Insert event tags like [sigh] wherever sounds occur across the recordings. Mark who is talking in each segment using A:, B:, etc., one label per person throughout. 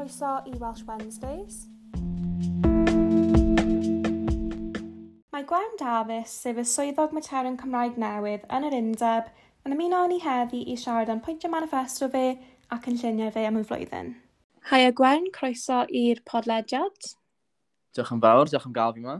A: croeso i Welsh Wednesdays. Mae Gwen Davies, sef y swyddog materion Cymraeg newydd yn yr undeb, yn ymuno ni heddi i siarad am pwyntiau manifesto fe ac yn lluniau fe am y flwyddyn. Hai a Gwen, croeso i'r podlediad.
B: Diolch yn fawr, diolch yn gael fi yma.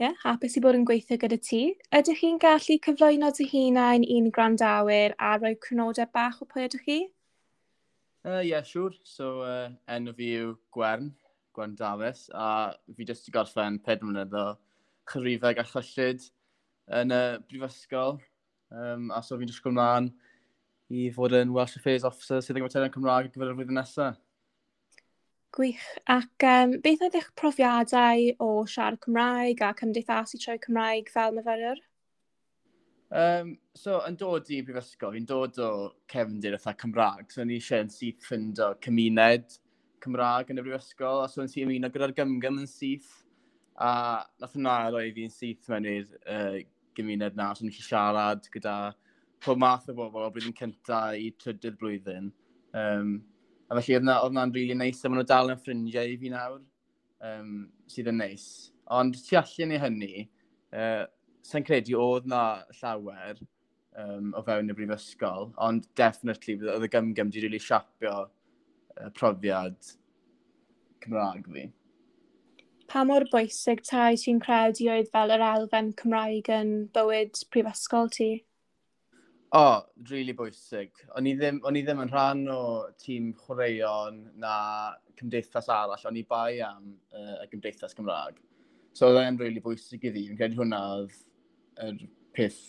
A: Ie, yeah, hapus i bod yn gweithio gyda ti. Ydych chi'n gallu cyflwyno dy hunain i'n grandawyr a rhoi crynodau bach o pwy ydych chi?
B: Ie, Uh, yeah, siwr. So, uh, enw fi yw Gwern, Gwern Dafis, a fi jyst i gorffen pedwar mlynedd o chyrifeg a chyllid yn y brifysgol. Um, a so fi'n jyst gwmlaen i fod yn Welsh Affairs Officer sydd yn gyfaterio yn Cymraeg gyfer y flwyddyn nesaf.
A: Gwych. Ac um, beth oedd eich profiadau o siarad Cymraeg a cymdeithasu troi Cymraeg fel myfyriwr?
B: Um, so, yn dod i brifysgol, fi'n dod o cefndir eitha Cymraeg, so ni eisiau yn syth fynd o cymuned Cymraeg yn y brifysgol, a so yn syth ymuno gyda'r gymgym yn syth. A nath yna roi fi'n syth mewn i'r uh, gymuned na, so ni eisiau siarad gyda pob math o bobl o blwyddyn cyntaf i trydydd blwyddyn. Um, a felly oedd hwnna'n rili really neis, a maen nhw dal yn ffrindiau i fi nawr, um, sydd yn neis. Ond tu allan i hynny, uh, sa'n credu oedd na llawer um, o fewn y brifysgol, ond definitely oedd y gymgym wedi really siapio uh, profiad Cymraeg fi.
A: Pa mor bwysig ta i ti'n credu oedd fel yr elfen Cymraeg yn bywyd prifysgol ti?
B: O, oh, really bwysig. O'n i, ddim, o'n i ddim yn rhan o tîm chwaraeon na cymdeithas arall, o'n i bai am uh, y gymdeithas Cymraeg. So, oedd e'n really bwysig i fi. Fi'n credu hwnna oedd yr peth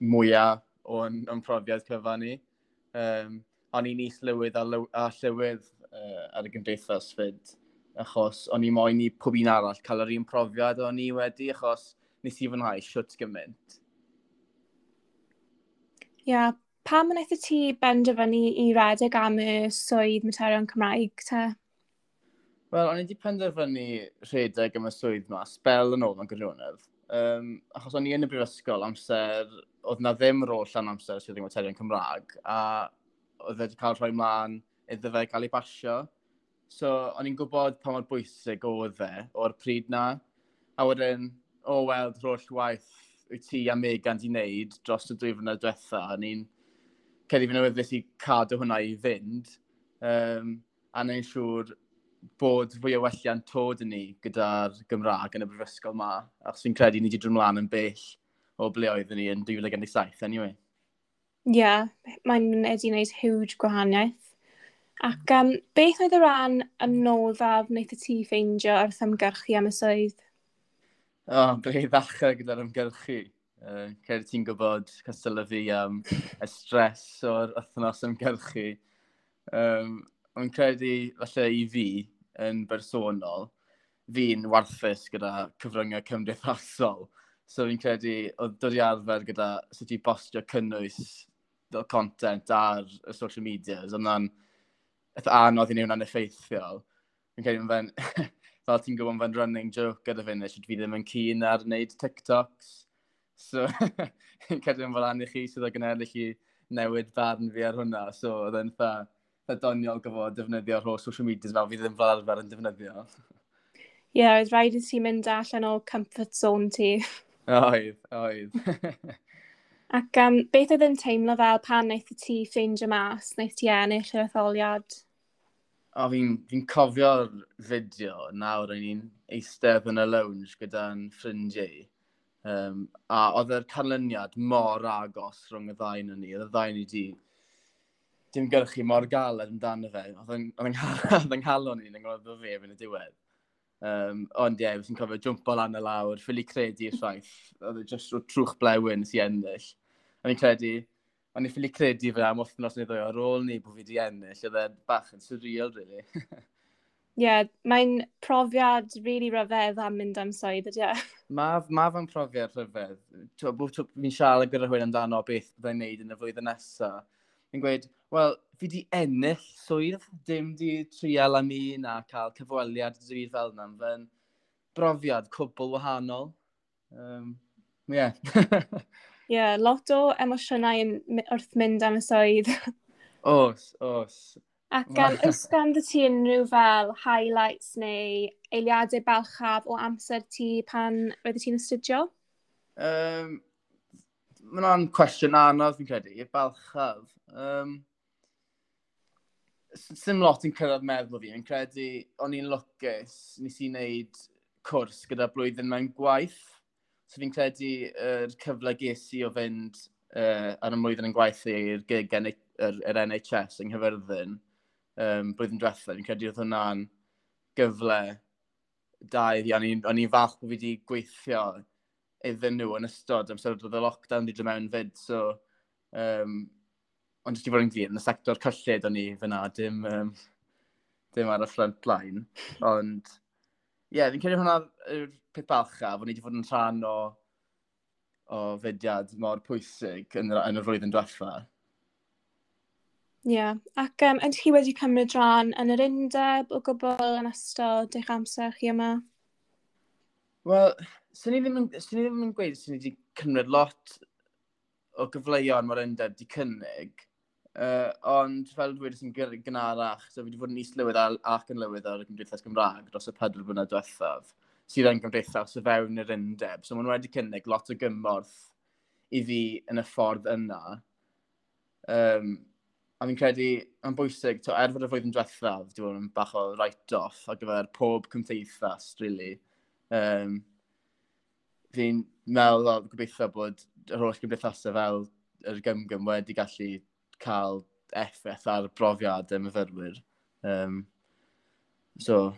B: mwyaf o'n, on profiad cyfan ni. Um, o'n i'n is lywydd a, lyw, a llywydd uh, ar y gymdeithas fyd, achos o'n i moyn i pob un arall cael yr un profiad o'n i wedi, achos nes i fwynhau siwt gymaint.
A: Ia, yeah. pam yn eithaf ti benderfynu i redeg am y swydd materion Cymraeg te?
B: Wel, o'n i wedi penderfynu rhedeg am y swydd yma, spel yn ôl yn gyfrionedd. Um, achos o'n i yn y brifysgol amser, oedd na ddim rôl llan amser sydd ddim materion Cymraeg, a oedd wedi cael rhoi mlaen iddo fe cael ei basio. So, o'n i'n gwybod pa mor bwysig oedd e o'r pryd na. A wedyn, o oh, weld roll waith wyt ti a Megan di wneud dros y dwy fwynhau diwetha, a ni'n cedi fi newydd i cadw hwnna i fynd. Um, a ni'n siŵr bod fwy o welliant tod yn ni gyda'r Gymraeg yn y brifysgol yma. achos fi'n credu ni wedi drwy mlaen yn bell o ble oedd ni yn 2017, anyway.
A: Ie, yeah, mae'n wedi gwneud huge gwahaniaeth. Ac um, beth oedd y ran anoddaf wnaeth y ti ffeindio wrth ymgyrchu am y swydd?
B: O, oh, ble i ddechrau gyda'r ymgyrchu. Uh, Cer ti'n gwybod cystal fi am um, y stres o'r wythnos ymgyrchu. Um, ond credu, falle i fi, yn bersonol, fi'n warthus gyda cyfryngau cymdeithasol. So fi'n credu, oedd dod i arfer gyda sut i bostio cynnwys fel content ar y social media. ond yna'n eitha anodd i ni hwnna'n effeithiol. Fi'n credu fe'n, [laughs] fel ti'n gwybod, fe'n running joke gyda fi, nes fi ddim yn cyn ar wneud TikToks. So, [laughs] fi'n credu yn fel anu chi sydd o genedlu chi newid barn fi ar hwnna, so oedd e'n eitha ddoniol gyfod defnyddio'r holl social media fel fi ddim fel arfer yn defnyddio.
A: Ie, yeah, oedd rhaid i ti mynd allan o comfort zone ti.
B: Oedd, oedd. [laughs]
A: Ac um, beth oedd yn teimlo fel pan wnaeth ti ffeindio mas, wnaeth ti ennill yr etholiad?
B: O, fi'n fi, cofio'r fideo nawr o'n i'n eistedd yn y lounge gyda'n ffrindiau. Um, a oedd yr canlyniad mor agos rhwng y ddain yn ni, oedd y ddain i di dim gyrchu mor galed amdano fe. Oedd yng [laughs] nghalon ni'n ynghlwyd o fe yn y diwedd. Um, ond ie, yeah, fes i'n cofio jwmpo lan y lawr, ffili credu i'r ffaith. Oedd e jyst o trwch blewyn sy'n ennill. A i'n credu, ond i'n ffili credu fe am wythnos neu ddwy ar ôl ni bod fi wedi ennill. Oedd e bach yn surreal, really. [laughs]
A: Ie, yeah, mae'n profiad rili really rhyfedd am mynd am swydd, ydy e?
B: Mae ma fan profiad rhyfedd. Fi'n siarad gyda rhywun amdano beth byddai'n neud yn y flwyddyn nesaf yn gweud, wel, fi di ennill swydd, dim di trial am un a cael cyfweliad dwi fel yna. Fe'n brofiad cwbl wahanol. Um, yeah.
A: Yeah, lot o emosiynau yn wrth mynd am y swydd. [laughs]
B: os, os.
A: Ac um, oes gan dy ti unrhyw fel highlights neu eiliadau balchaf o amser ti pan roeddet ti'n astudio?
B: Um, mae hwnna'n cwestiwn anodd, fi'n credu, balchaf. Um, Sym lot yn cyrraedd meddwl fi, fi'n credu o'n i'n lwcus, nes i wneud cwrs gyda blwyddyn mewn gwaith. So fi'n credu yr er cyfle ges i o fynd uh, ar y mlwyddyn yn gwaith i'r gig yr, yr NHS yng Nghyfyrddin um, blwyddyn diwethaf. Fi'n credu oedd hwnna'n gyfle da iddi. O'n i'n falch bod fi wedi gweithio iddyn nhw yn ystod amser oedd y lockdown wedi dod mewn fyd. So, um, ond jyst i fod yn glir, yn y sector cyllid o'n i fyna, dim, um, dim ar y front line. Ond, ie, yeah, fi'n credu hwnna yw'r peth balcha, fod ni wedi fod yn rhan o, o fudiad mor pwysig yn, yn y flwyddyn diwetha.
A: Ie, yeah. ac um, ydych chi wedi cymryd rhan yn yr undeb o gwbl yn ystod eich amser chi yma?
B: Wel, Swn i ddim yn, swn i ddim yn gweud swn i wedi cymryd lot o gyfleuon mae'r undeb wedi cynnig. Uh, ond fel dweud yn gynharach, so fi wedi bod yn islywydd ac yn lywydd ar y Gymdeithas Gymraeg dros y pedwar blynedd diwethaf sydd yn gymdeithas o fewn yr undeb. So maen wedi cynnig lot o gymorth i fi yn y ffordd yna. Um, a fi'n credu, yn bwysig, to, er fod y flwyddyn diwethaf, di bod yn bach o write-off ar gyfer pob cymdeithas, really. Um, fi'n meddwl, o, gobeithio bod yr holl gymdeithasau fel yr gymgym wedi gallu cael effaith ar brofiad y myfyrwyr. Um, so,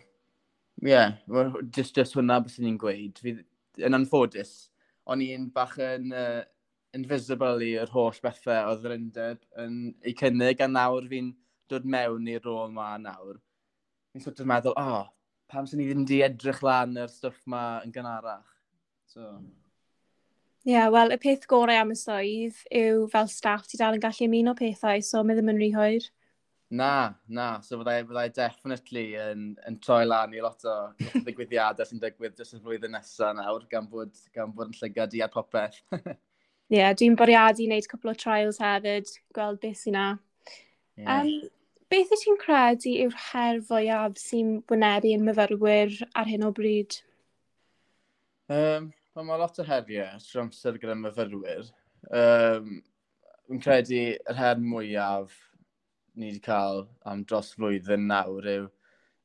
B: ie, yeah, just, just hwnna beth ni'n gweud. Fi, yn anffodus, o'n i'n bach yn uh, invisible i'r holl bethau oedd yr undeb yn ei cynnig, a nawr fi'n dod mewn i'r rôl ma nawr. Fi'n sort of meddwl, o, oh, pam sy'n ni ddim di edrych lan yr stwff ma yn gynharach. So...
A: Ie, yeah, wel, y peth gorau am y swydd yw fel staff ti dal yn gallu ymuno pethau, so mae ddim yn rhy hwyr.
B: Na, na. So fyddai, fyddai definitely yn, yn troi lan i lot o [laughs] ddigwyddiadau sy'n digwydd jyst y flwyddyn nesaf nawr, gan bod, gan bod yn llygad i ar popeth. [laughs]
A: Ie, yeah, dwi'n boriadu wneud cwpl o trials hefyd, gweld beth sy'n na. Yeah. Um, beth ydych chi'n credu yw'r her fwyaf sy'n wynebu yn myfyrwyr ar hyn o bryd?
B: Um, pan mae lot o heriau trwy amser gyda myfyrwyr, um, yn credu yr her mwyaf ni wedi cael am dros flwyddyn nawr yw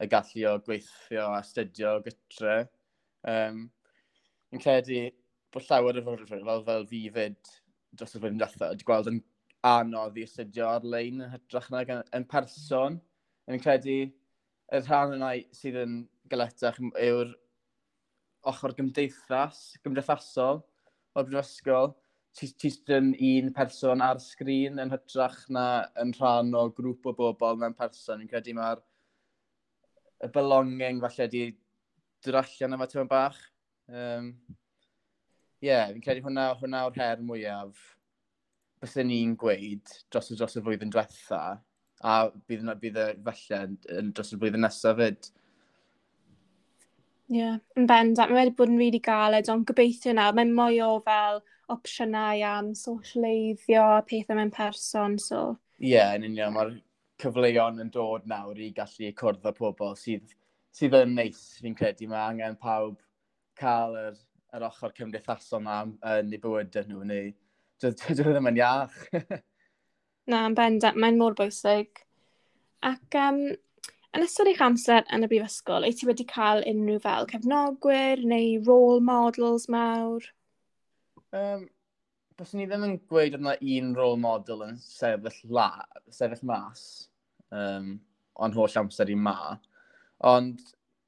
B: y gallu o gweithio a studio gytre. Um, yn credu bod llawer o fyfyrwyr, fel, fel fi fyd dros y flwyddyn diwethaf, wedi gweld yn anodd i astudio ar-lein yn hytrach na yn, yn person. Yn credu y rhan yna sydd yn galetach yw'r ochr gymdeithas, gymdeithasol o'r brifysgol. Ti'n ti un person ar sgrin yn hytrach na yn rhan o grŵp o bobl mewn person. Fi'n credu mae'r y belonging falle di dod allan efo tyma bach. Um, Ie, yeah, fi'n credu hwnna, hwnna o'r her mwyaf byddwn ni'n gweud dros y dros y flwyddyn diwetha a bydd, bydd y falle dros y flwyddyn nesaf fyd.
A: Ie, yeah, yn bendant. Mae wedi bod yn rili really galed, ond gobeithio nawr, mae mwy o fel opsiynau am socialeiddio a pethau mewn person, so...
B: Ie, yeah, yn union, mae'r cyfleon yn dod nawr i gallu cwrdd â pobl sydd, sydd yn neis, fi'n credu. Mae angen pawb cael yr, yr ochr cymdeithasol yma yn eu bywydau nhw, neu dydw ddim yn iach. [laughs]
A: Na, yn bendant, mae'n mor bwysig. Ac um, Yn ystod eich amser yn y brifysgol, wyt ti wedi cael unrhyw fel cefnogwyr neu role models mawr?
B: Um, Bys ni ddim yn gweud yna un role model yn sefyll, la, sefyll mas um, o'n holl amser i ma. Ond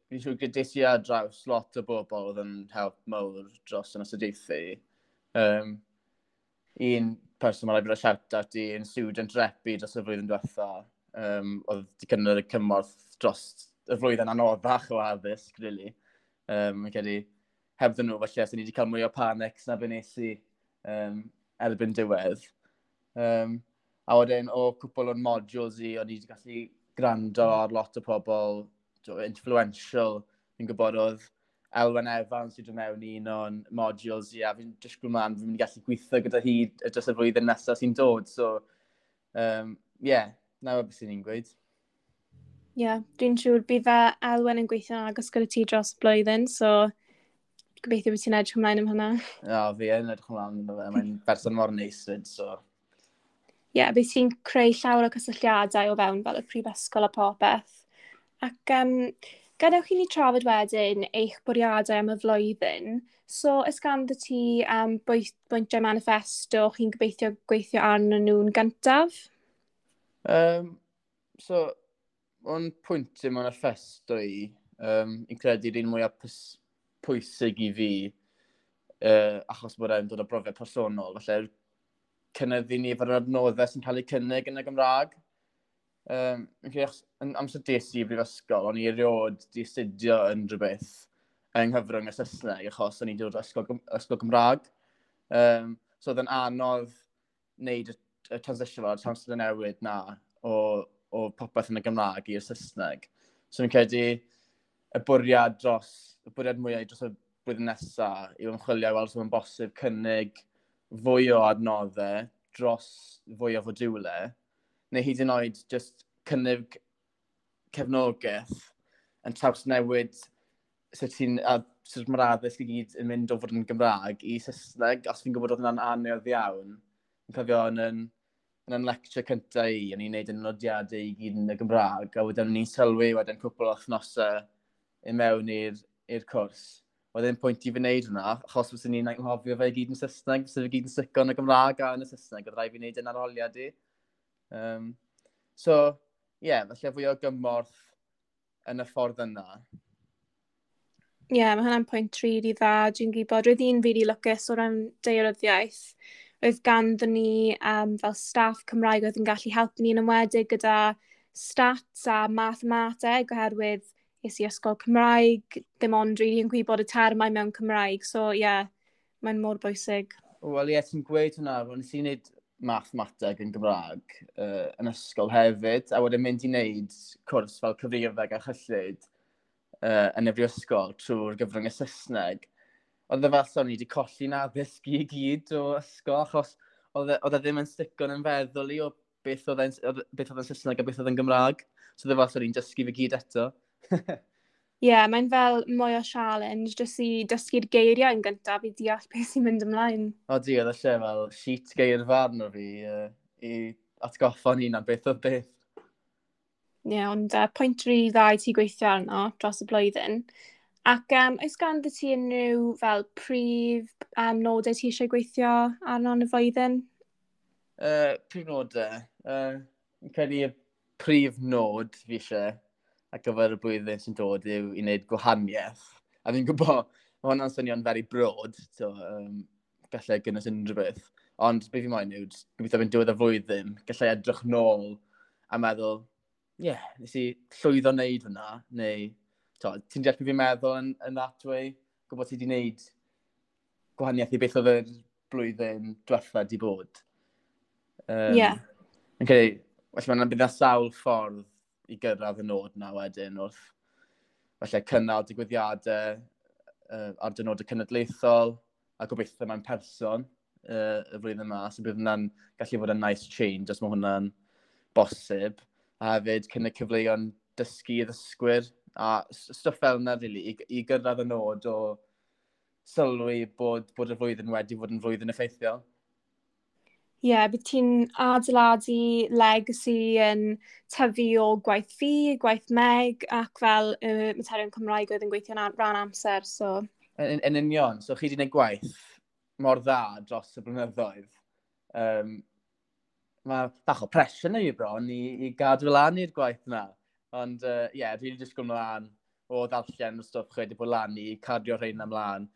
B: fi'n siŵr gyda i ar draws lot o bobl oedd yn help mawr dros yn ysodeithi. Um, un person mae'n rhaid bod y shout-out i, un student repu dros y flwyddyn diwethaf Um, oedd wedi cynnwyr y cymorth dros y flwyddyn anoddach o addysg, really. Um, ac wedi hebddyn nhw, felly, ni wedi cael mwy o panics na fe nes i um, erbyn diwedd. Um, a wedyn, o cwpl o'n modules i, o'n i wedi gallu gwrando ar lot o pobl influential. Fi'n gwybod oedd Elwen Evans sydd yn mewn un o'n modules i, a fi'n disgwyl man, fi'n mynd i gallu gweithio gyda hi dros y flwyddyn nesaf sy'n dod. So, um, yeah, nawr beth sy'n ni'n gweud.
A: Ie, yeah, dwi'n siŵr bydd fe Elwen yn gweithio agos gyda ti dros blwyddyn, so gobeithio bod ti'n edrych ymlaen am hynna.
B: O, fi yn edrych ymlaen am hynna. Mae'n berson mor neis fyd, so...
A: Ie, yeah, bydd ti'n creu llawer o cysylltiadau o fewn fel y prifysgol a popeth. Ac um, gadewch chi ni trafod wedyn eich bwriadau am y flwyddyn. So, ys ganddo ti um, bwyntiau manifesto chi'n gobeithio gweithio arno nhw'n gyntaf?
B: Um, so, o'n pwyntu mewn ar ffest o i, um, i'n credu'r un mwyaf pwysig i fi, uh, achos bod e'n dod o brofiad personol, felly cynnyddu ni efo'r adnoddau sy'n cael eu cynnig yn y Gymraeg. Um, yn amser des i brifysgol, o'n i eriod di astudio yn rhywbeth yng nghyfrwng y Saesneg, achos o'n i'n dod o ysgol, ysgol Gymraeg. Um, so oedd yn anodd wneud y y transition fo, trawns y newid na o, o popeth yn y Gymraeg i'r Saesneg. So fi'n credu y bwriad dros, y bwriad mwyaf dros y blwyddyn nesaf yw ymchwilio weld sy'n bosib cynnig fwy o adnoddau dros fwy o fodiwle, neu hyd yn oed just cynnig cefnogaeth yn traws newid sut ti'n sut mae'r addysg i gyd yn mynd o fod yn Gymraeg i Saesneg, os fi'n gwybod oedd yna'n anodd iawn, yn cofio yn, yn yn yn lecture cynta i, o'n i'n neud yn nodiadau i gyd yn y Gymraeg, a wedyn ni'n sylwi wedyn cwpl o thnosau i mewn i'r cwrs. Oedd e'n pwynt i fi wneud hwnna, achos fes ni'n anghofio fe i gyd yn Saesneg, fes fi gyd yn sico yn y Gymraeg a yn y Saesneg, oedd rhaid fi wneud yn arholiad i. Um, so, ie, yeah, felly fwy o gymorth yn y ffordd yna.
A: Ie, yeah, mae hwnna'n pwynt rili dda, dwi'n gwybod. Roedd un rili lwcus o ran deiroddiaeth Roedd ganddo ni um, fel staff Cymraeg oedd yn gallu helpu ni yn ymwedig gyda stats a mathemateg oherwydd is i ysgol Cymraeg, ddim ond rili really yn gwybod y termau mewn Cymraeg. So ie, yeah, mae'n mor bwysig.
B: Wel ie, yeah, ti'n gweud hwnna, ond nes i wneud mathemateg yn Gymraeg uh, yn ysgol hefyd, a wedyn mynd i wneud cwrs fel cyfrifeg a chyllid uh, yn y brifysgol trwy'r gyfrwng y Saesneg oedd e fel o'n i wedi colli'n addysg i gyd o ysgol, achos oedd e, e ddim yn sticon yn feddwl i o beth oedd e'n Saesneg a beth oedd e'n Gymraeg. So oedd e fel o'n i'n dysgu fe gyd eto. [laughs]
A: Ie, yeah, mae'n fel mwy o challenge, jyst i dysgu'r geiriau yn gyntaf i deall beth sy'n mynd ymlaen.
B: O di, oedd eisiau fel sheet geir farn o fi uh, i atgoffa'n un am beth oedd beth.
A: Ie, yeah, ond uh, pwynt rhi ddau ti gweithio arno dros y blwyddyn Ac um, oes gan dy ti unrhyw fel prif um, nodau ti eisiau gweithio arno yn y flwyddyn?
B: Uh, prif nodau? Uh, credu y prif nod fi eisiau ar gyfer y blwyddyn sy'n dod yw i wneud gwahaniaeth. A fi'n gwybod, mae hwnna'n swnio'n very broad, so, um, gallai gynnwys unrhyw beth. Ond beth fi'n moyn yw, gobeithio fi'n diwedd y flwyddyn, gallai edrych nôl a meddwl, ie, yeah, nes i llwyddo wneud hwnna, neu ti'n deall fi'n meddwl yn, yn that way? Gwybod ti wedi wneud gwahaniaeth i beth oedd yr blwyddyn diwetha di bod.
A: Ie. Um, yeah.
B: Okay, felly mae'n bydd sawl ffordd i gyrraedd y nod na wedyn wrth felly cynnal digwyddiadau uh, ar dynodau cenedlaethol a gobeithio mae'n person uh, y flwyddyn yma, so bydd hwnna'n gallu fod yn nice change os mae hwnna'n bosib. A hefyd, cyn y cyfleoedd dysgu i ddysgwyr, a stwff fel yna, really, i, i gyrraedd y nod o sylwi bod, bod y flwyddyn wedi bod yn flwyddyn effeithiol.
A: Ie, yeah, bydd ti'n adeiladu legacy yn tyfu o gwaith fi, gwaith meg, ac fel y uh, materion Cymraeg oedd yn gweithio yn rhan amser, so...
B: Yn, yn union, so chi wedi gwneud gwaith mor dda dros y blynyddoedd. Um, mae bach o pressure neu bron i, i gadw lan i'r gwaith yna. Ond ie, uh, yeah, dwi wedi disgwyl mlaen o ddarllen y stwff chi wedi bod lan i cardio rhain ymlaen.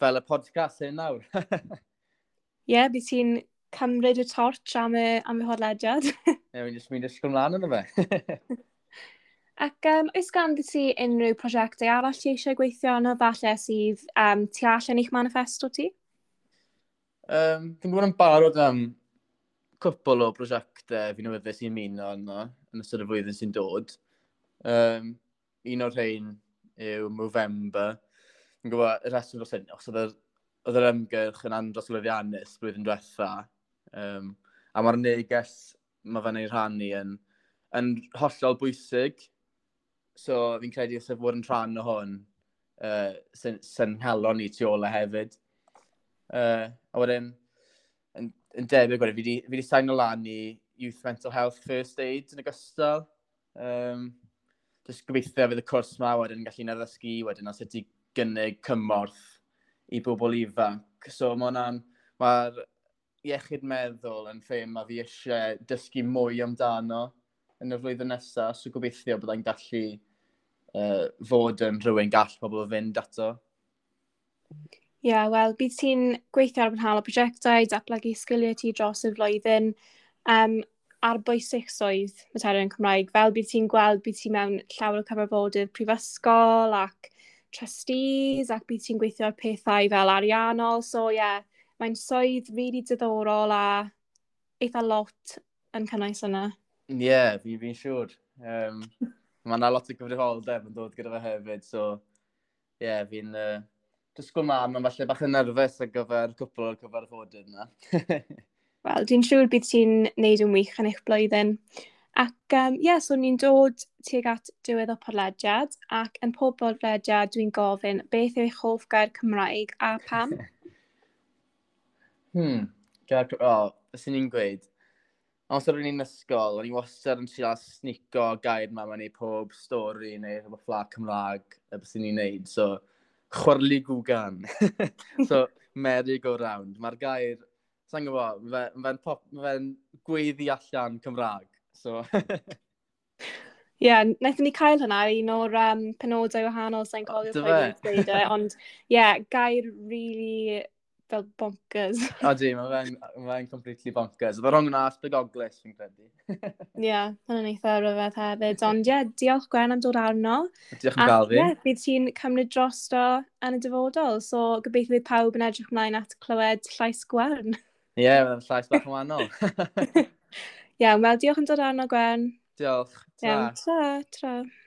B: Fel y podcast hyn nawr. [laughs]
A: Ie, yeah, bydd ti'n cymryd y torch am y, am y hodlediad. [laughs]
B: Ie, yeah, mi'n disgwyl mlaen yna fe. [laughs]
A: Ac um, oes gan ti unrhyw prosiectau arall ti eisiau gweithio yno, falle sydd um, tu allan i'ch manifesto ti?
B: Um, Dwi'n gwybod yn barod am cwpl o brosiectau fi'n wythus i'n muno yno yn ystod y flwyddyn sy'n dod. Um, un o'r rhain yw Movember. Yn gwybod, y rheswm dros hyn, os oedd yr ymgyrch yn andros lwyddiannus blwyddyn diwetha, um, a mae'r neges mae fe'n ei rhannu yn, yn hollol bwysig. So fi'n credu os fod yn rhan o hwn, uh, sy'n sy helo ni tu ôl hefyd. Uh, a wedyn, yn, yn debyg wedi, fi wedi sain o lan i Youth Mental Health First Aid yn ogystal. Um, Just gobeithio fydd y cwrs yma wedyn yn gallu addysgu wedyn os ydy gynnig cymorth i bobl ifanc. So mae hwnna'n... Mae'r iechyd meddwl yn lle mae fi eisiau dysgu mwy amdano yn y flwyddyn nesaf, so gobeithio byddai'n gallu uh, fod yn rhywun gall pobl o fynd ato.
A: Ie, yeah, wel, bydd ti'n gweithio ar fynhal o prosiectau, datblygu sgiliau ti dros y flwyddyn. Um, ar arbwysicsoedd materion Cymraeg, fel bydd ti'n gweld bydd ti mewn llawer o cyfarfodydd prifysgol ac trustees ac bydd ti'n gweithio ar pethau fel ariannol. So ie, yeah, mae'n swydd rili really diddorol a eitha lot yn cynnwys yna.
B: Ie, yeah, fi fi'n siŵr. Um, mae yna lot o gyfrifoldeb yn dod gyda fe hefyd, so ie, yeah, fi'n... Uh, Dysgwyl mam, mae'n falle bach yn nerfus ar gyfer cwpl o'r cyfarfodydd yna. [laughs]
A: Wel, dwi'n siŵr bydd ti'n neud yn wych yn eich blwyddyn. Ac ie, um, yeah, so ni'n dod tuag at diwedd o podlediad ac yn pob podlediad dwi'n gofyn beth yw eich hoff gair Cymraeg a pam? [laughs]
B: hmm, gair Cymraeg, oh, sy'n ni'n gweud. Os oeddwn ni'n ysgol, o'n i wastad yn siarad snico gair ma, mewn i pob stori neu rhywbeth ffla Cymraeg y beth ni'n neud. So, chwarlu gwgan. [laughs] so, merig go round. Mae'r gair sa'n gwybod, mae'n fe, ma gweiddi allan Cymraeg. So. [laughs]
A: Ie, yeah, wnaethon ni cael hynna un o'r um, penodau wahanol sy'n cofio pwy wedi dweud e, [laughs] ond ie, yeah, gair really fel bonkers.
B: Odi, mae fe'n ma completely bonkers. Oedd rong yna asbygoglis, fi'n credu. [laughs]
A: Ie, yeah, hwnna'n eitha rhyfedd hefyd. Ond ie, yeah, diolch Gwen am dod arno.
B: Diolch yn gael fi.
A: Ie, yeah, bydd ti'n cymryd drosto yn y dyfodol, so gobeithio bydd pawb yn edrych ymlaen at clywed llais Gwen.
B: Ie, yeah, mae'n llais bach yn wahanol. [laughs]
A: Iawn, yeah, wel, diolch yn dod arno, Gwen.
B: Diolch. Tra.
A: Iawn, yeah, tra, tra.